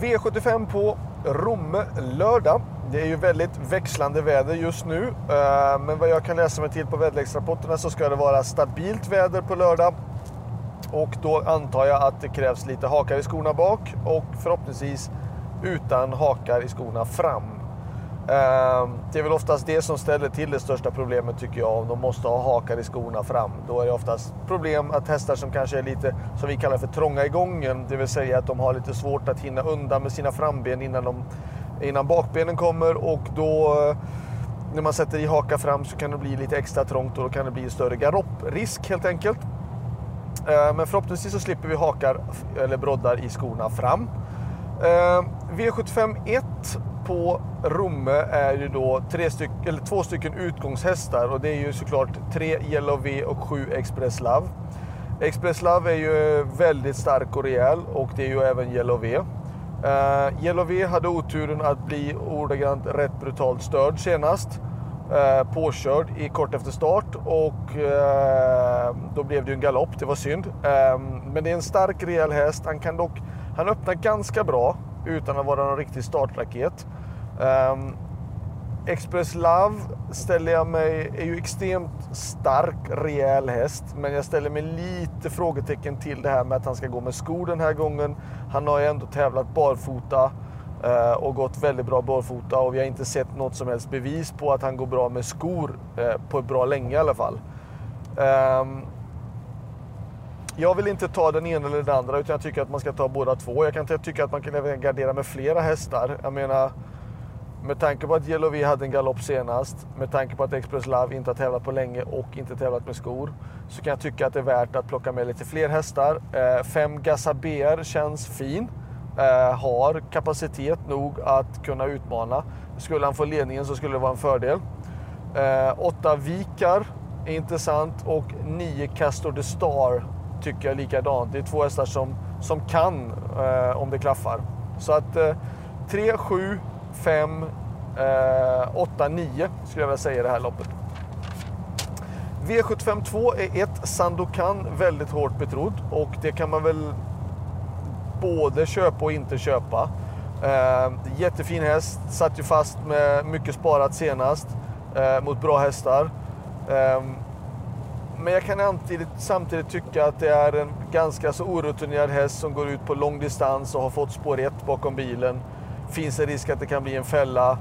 V75 på Romme lördag. Det är ju väldigt växlande väder just nu. Eh, men vad jag kan läsa mig till på väderleksrapporterna så ska det vara stabilt väder på lördag. Och då antar jag att det krävs lite hakar i skorna bak och förhoppningsvis utan hakar i skorna fram. Ehm, det är väl oftast det som ställer till det största problemet tycker jag. Om de måste ha hakar i skorna fram. Då är det oftast problem att hästar som kanske är lite, som vi kallar för trånga i gången. Det vill säga att de har lite svårt att hinna undan med sina framben innan, de, innan bakbenen kommer. Och då eh, när man sätter i haka fram så kan det bli lite extra trångt och då kan det bli större galopprisk helt enkelt. Ehm, men förhoppningsvis så slipper vi hakar eller broddar i skorna fram. Ehm, V75 1 på Romme är ju då tre styck, eller två stycken utgångshästar och det är ju såklart tre Yellow V och sju Express Love. Express Love är ju väldigt stark och rejäl och det är ju även Yellow V. Uh, Yellow V hade oturen att bli ordagrant rätt brutalt störd senast. Uh, påkörd i kort efter start och uh, då blev det ju en galopp, det var synd. Uh, men det är en stark rejäl häst. Han kan dock, han öppnar ganska bra utan att vara någon riktig startraket. Um, Express Love ställer jag mig, är ju extremt stark, rejäl häst. Men jag ställer mig lite frågetecken till det här med att han ska gå med skor den här gången. Han har ju ändå tävlat barfota eh, och gått väldigt bra barfota. Och vi har inte sett något som helst bevis på att han går bra med skor eh, på ett bra länge i alla fall. Um, jag vill inte ta den ena eller den andra utan jag tycker att man ska ta båda två. Jag kan tycka att man kan även gardera med flera hästar. Jag menar, med tanke på att Yellow V hade en galopp senast, med tanke på att Express Love inte har tävlat på länge och inte tävlat med skor, så kan jag tycka att det är värt att plocka med lite fler hästar. Eh, fem Gazaber känns fin. Eh, har kapacitet nog att kunna utmana. Skulle han få ledningen så skulle det vara en fördel. Eh, åtta Vikar är intressant och nio Castor the Star tycker jag likadant. Det är två hästar som, som kan eh, om det klaffar. Så att eh, 3, 7, 5, eh, 8, 9 skulle jag vilja säga i det här loppet. V75 2 är ett Sandokan väldigt hårt betrodd och det kan man väl både köpa och inte köpa. Eh, jättefin häst, satt ju fast med mycket sparat senast eh, mot bra hästar. Eh, men jag kan samtidigt, samtidigt tycka att det är en ganska så orutinerad häst som går ut på lång distans och har fått spår 1 bakom bilen. Finns en risk att det kan bli en fälla.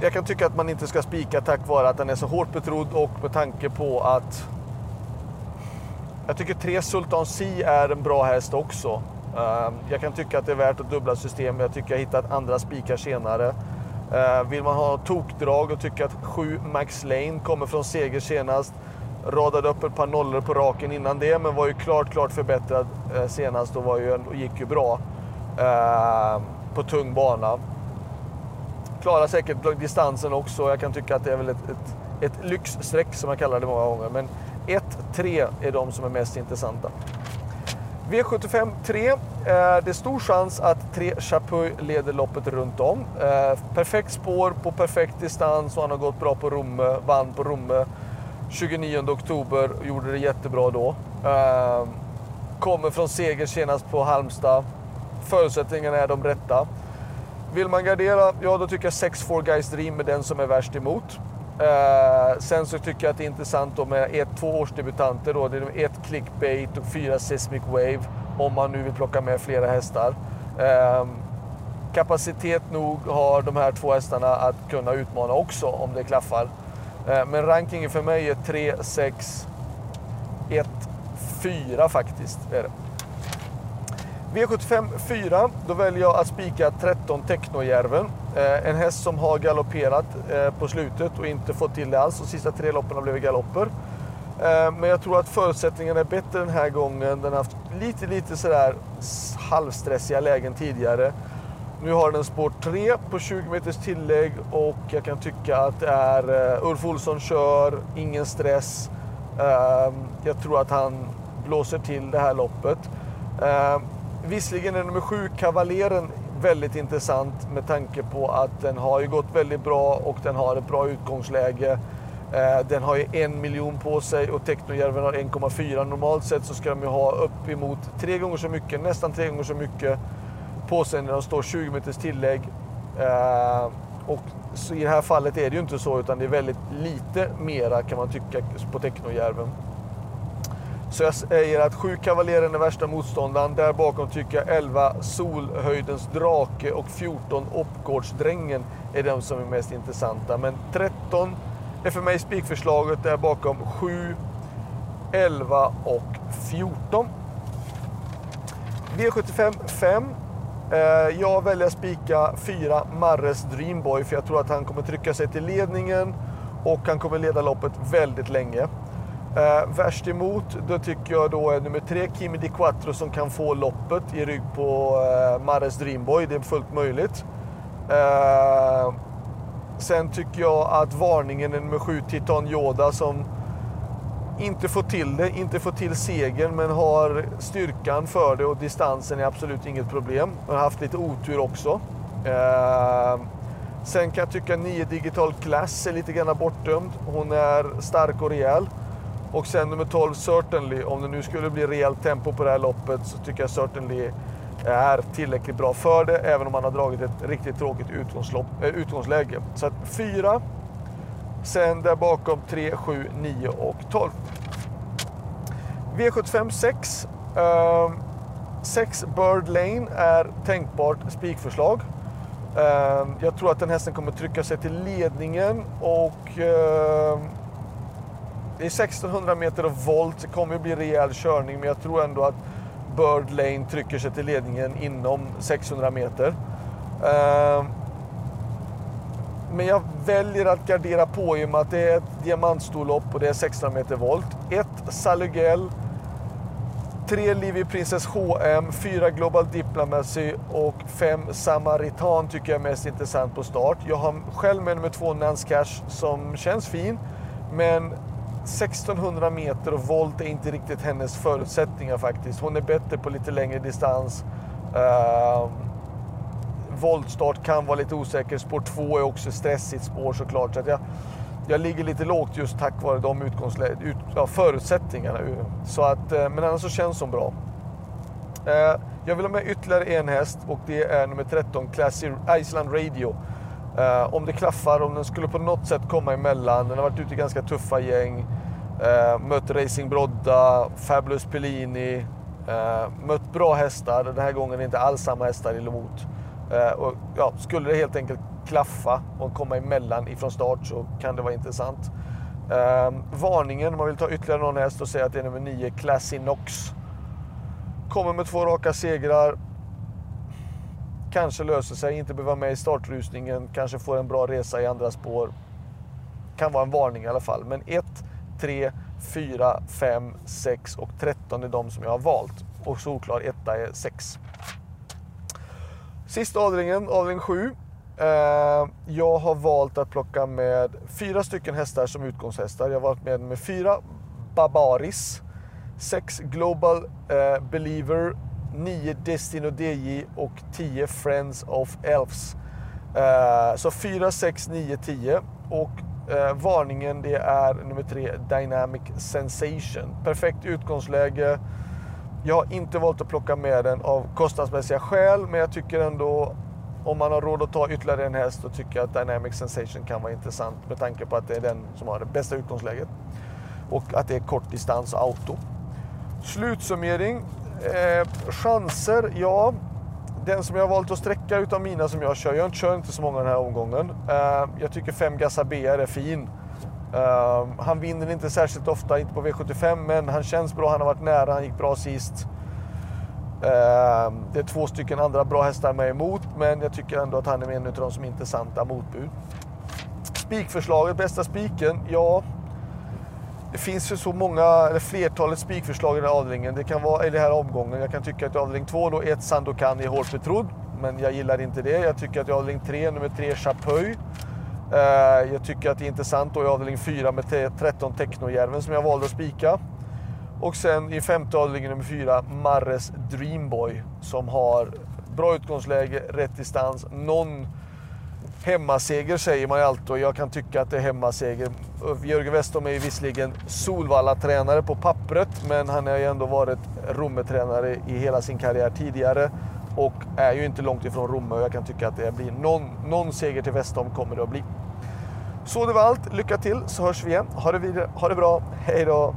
Jag kan tycka att man inte ska spika tack vare att den är så hårt betrodd och med tanke på att jag tycker 3 Sultan Si är en bra häst också. Ehm, jag kan tycka att det är värt att dubbla system. Jag tycker jag hittat andra spikar senare. Eh, vill man ha tokdrag och tycka att 7 Max Lane kommer från seger senast. Radade upp ett par nollor på raken innan det, men var ju klart, klart förbättrad eh, senast och, var ju, och gick ju bra eh, på tung bana. Klarar säkert distansen också. Jag kan tycka att det är väl ett, ett, ett lyxstreck som jag kallar det många gånger. Men 1-3 är de som är mest intressanta. V75 3. Eh, det är stor chans att 3 Chapuis leder loppet runt om. Eh, perfekt spår på perfekt distans och han har gått bra på Romme, vann på Romme 29 oktober och gjorde det jättebra då. Eh, kommer från seger senast på Halmstad. Förutsättningarna är de rätta. Vill man gardera, ja då tycker jag 6 4 Guys Dream är den som är värst emot. Uh, sen så tycker jag att det är intressant då med ett, två årsdebutanter. Då. Det är ett clickbait och fyra seismic wave. Om man nu vill plocka med flera hästar. Uh, kapacitet nog har de här två hästarna att kunna utmana också om det klaffar. Uh, men rankingen för mig är 3, 6, 1, 4 faktiskt. Är det. V75 4, då väljer jag att spika 13 Technojärven. Eh, en häst som har galopperat eh, på slutet och inte fått till det alls. De sista tre loppen har blivit galopper. Eh, men jag tror att förutsättningarna är bättre den här gången. Den har haft lite, lite sådär halvstressiga lägen tidigare. Nu har den spår 3 på 20 meters tillägg och jag kan tycka att det är eh, Ulf Olsson kör, ingen stress. Eh, jag tror att han blåser till det här loppet. Eh, Visserligen är nummer sju, Kavaleren, väldigt intressant med tanke på att den har ju gått väldigt bra och den har ett bra utgångsläge. Eh, den har ju en miljon på sig och Technojärven har 1,4. Normalt sett så ska de ju ha uppemot tre gånger så mycket, nästan tre gånger så mycket. på sig när de står 20 meters tillägg. Eh, och så i det här fallet är det ju inte så utan det är väldigt lite mera kan man tycka på Technojärven. Så jag säger att 7 Kavaljeren är värsta motståndaren. Där bakom tycker jag 11 Solhöjdens drake och 14 Oppgårdsdrängen är de som är mest intressanta. Men 13 är för mig spikförslaget. Där bakom 7, 11 och 14. V75 5. Jag väljer att spika 4 Marres Dreamboy för jag tror att han kommer trycka sig till ledningen och han kommer leda loppet väldigt länge. Eh, värst emot, då tycker jag då är nummer tre, Kimi Di Quattro, som kan få loppet i rygg på eh, Mares Dreamboy. Det är fullt möjligt. Eh, sen tycker jag att varningen är nummer sju, Titan Yoda, som inte får till det, inte får till segern, men har styrkan för det och distansen är absolut inget problem. Har haft lite otur också. Eh, sen kan jag tycka 9 Digital Class är lite grann bortdömd. Hon är stark och rejäl. Och sen nummer 12, Certainly. Om det nu skulle bli rejält tempo på det här loppet så tycker jag Certainly är tillräckligt bra för det, även om han har dragit ett riktigt tråkigt utgångslopp, äh, utgångsläge. Så att 4, sen där bakom 3, 7, 9 och 12. V75 6. 6 Bird Lane är tänkbart spikförslag. Uh, jag tror att den hästen kommer trycka sig till ledningen och uh, det är 1600 meter och volt, det kommer bli rejäl körning men jag tror ändå att Bird Lane trycker sig till ledningen inom 600 meter. Ehm, men jag väljer att gardera på i och med att det är ett diamantstorlopp och det är 1600 meter volt. 1 Salugel, 3 Livy Princess HM, 4 Global Diplomacy och 5 Samaritan tycker jag är mest intressant på start. Jag har själv med nummer 2 Nance Cash som känns fin men 1600 meter och volt är inte riktigt hennes förutsättningar faktiskt. Hon är bättre på lite längre distans. Uh, voltstart kan vara lite osäker. Spår 2 är också stressigt spår såklart. Så jag, jag ligger lite lågt just tack vare de ut, ja, förutsättningarna. Så att, uh, men annars så känns hon bra. Uh, jag vill ha med ytterligare en häst och det är nummer 13, Classy Island Radio. Eh, om det klaffar, om den skulle på något sätt komma emellan. Den har varit ute i ganska tuffa gäng. Eh, mött Racing Brodda, Fabulous Pellini. Eh, mött bra hästar. Den här gången är inte alls samma hästar emot. Eh, och, ja, skulle det helt enkelt klaffa och komma emellan ifrån start så kan det vara intressant. Eh, varningen, om man vill ta ytterligare någon häst och säga att det är nummer 9, Classy Knox. Kommer med två raka segrar kanske löser sig, inte behöver vara med i startrusningen, kanske får en bra resa i andra spår. Kan vara en varning i alla fall. Men 1, 3, 4, 5, 6 och 13 är de som jag har valt. Och solklar etta är 6. Sista avdelningen, avdelning 7. Eh, jag har valt att plocka med fyra stycken hästar som utgångshästar. Jag har valt med med fyra Babaris, sex Global eh, Believer, 9 Destino DJ och 10 Friends of Elves. Eh, så 4, 6, 9, 10. Och eh, varningen det är nummer 3 Dynamic Sensation. Perfekt utgångsläge. Jag har inte valt att plocka med den av kostnadsmässiga skäl, men jag tycker ändå om man har råd att ta ytterligare en häst så tycker jag att Dynamic Sensation kan vara intressant med tanke på att det är den som har det bästa utgångsläget och att det är kort distans och auto. Slutsummering. Eh, chanser, ja. Den som jag har valt att sträcka utav mina som jag kör, jag kör inte så många den här omgången. Eh, jag tycker 5 Gassa BR är fin. Uh, han vinner inte särskilt ofta, inte på V75, men han känns bra. Han har varit nära, han gick bra sist. Uh, det är två stycken andra bra hästar med emot, men jag tycker ändå att han är en av de som är intressanta motbud. Spikförslaget, bästa spiken? Ja, det finns ju så många, eller flertalet spikförslag i den här avdelningen. Det kan vara i den här omgången. Jag kan tycka att i avdelning 2 då 1 Sandokan är hårt betrodd. Men jag gillar inte det. Jag tycker att i avdelning 3, nummer 3 Chapuis. Eh, jag tycker att det är intressant då i avdelning 4 med 13 Technojärven som jag valde att spika. Och sen i femte avdelningen nummer 4 Marres Dreamboy som har bra utgångsläge, rätt distans, någon hemmaseger säger man ju alltid och jag kan tycka att det är hemmaseger. Jörgen Westholm är ju visserligen Solvalla-tränare på pappret men han har ju ändå varit Romme-tränare i hela sin karriär tidigare. och är ju inte långt ifrån Romme och jag kan tycka att det blir någon, någon seger till Westholm kommer det att bli. Så det var allt. Lycka till så hörs vi igen. Ha det, vidare. Ha det bra. Hej då!